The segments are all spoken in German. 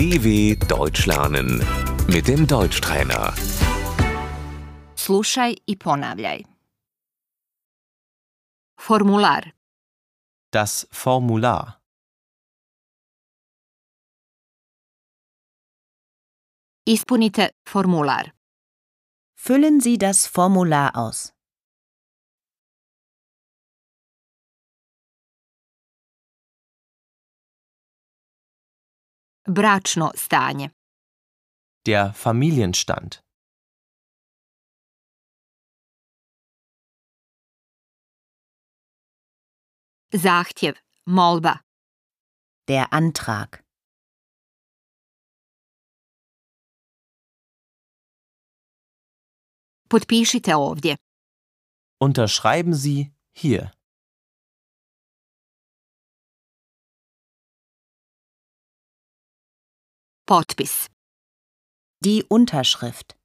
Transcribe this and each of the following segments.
DW Deutsch lernen mit dem Deutschtrainer. Slušaj i ponavljaj. Formular. Das Formular. Ispunite formular. Füllen Sie das Formular aus. Bračno stanje. Der Familienstand. Zahtjev. Molba. Der Antrag. Potpišite ovdje. Unterschreiben Sie hier. Potpis. Die Unterschrift.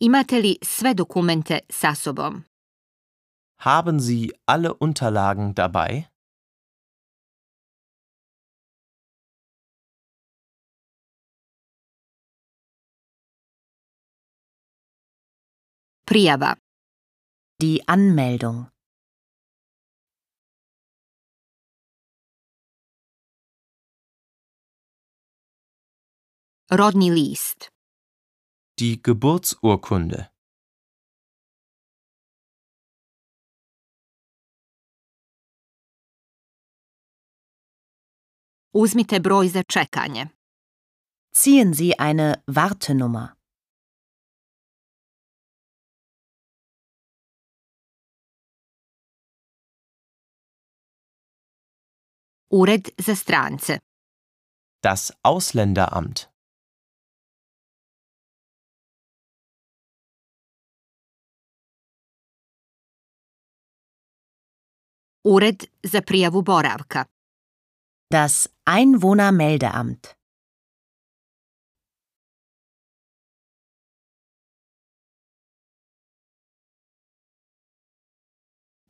Imate li sve dokumente sa sobom? Haben Sie alle Unterlagen dabei? Prijava. Die Anmeldung. Rodni list. Die Geburtsurkunde. Uzmite broj za čekanje. Ziehen Sie eine Wartenummer. Ured za strance. Das Ausländeramt. Ured za prijavu boravka. Das Einwohnermeldeamt.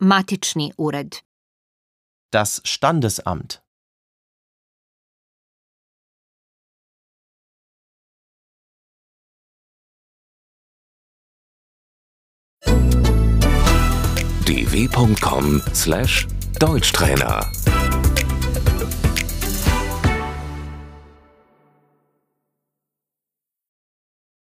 Matični ured. Das Standesamt. dw.com/deutschtrainer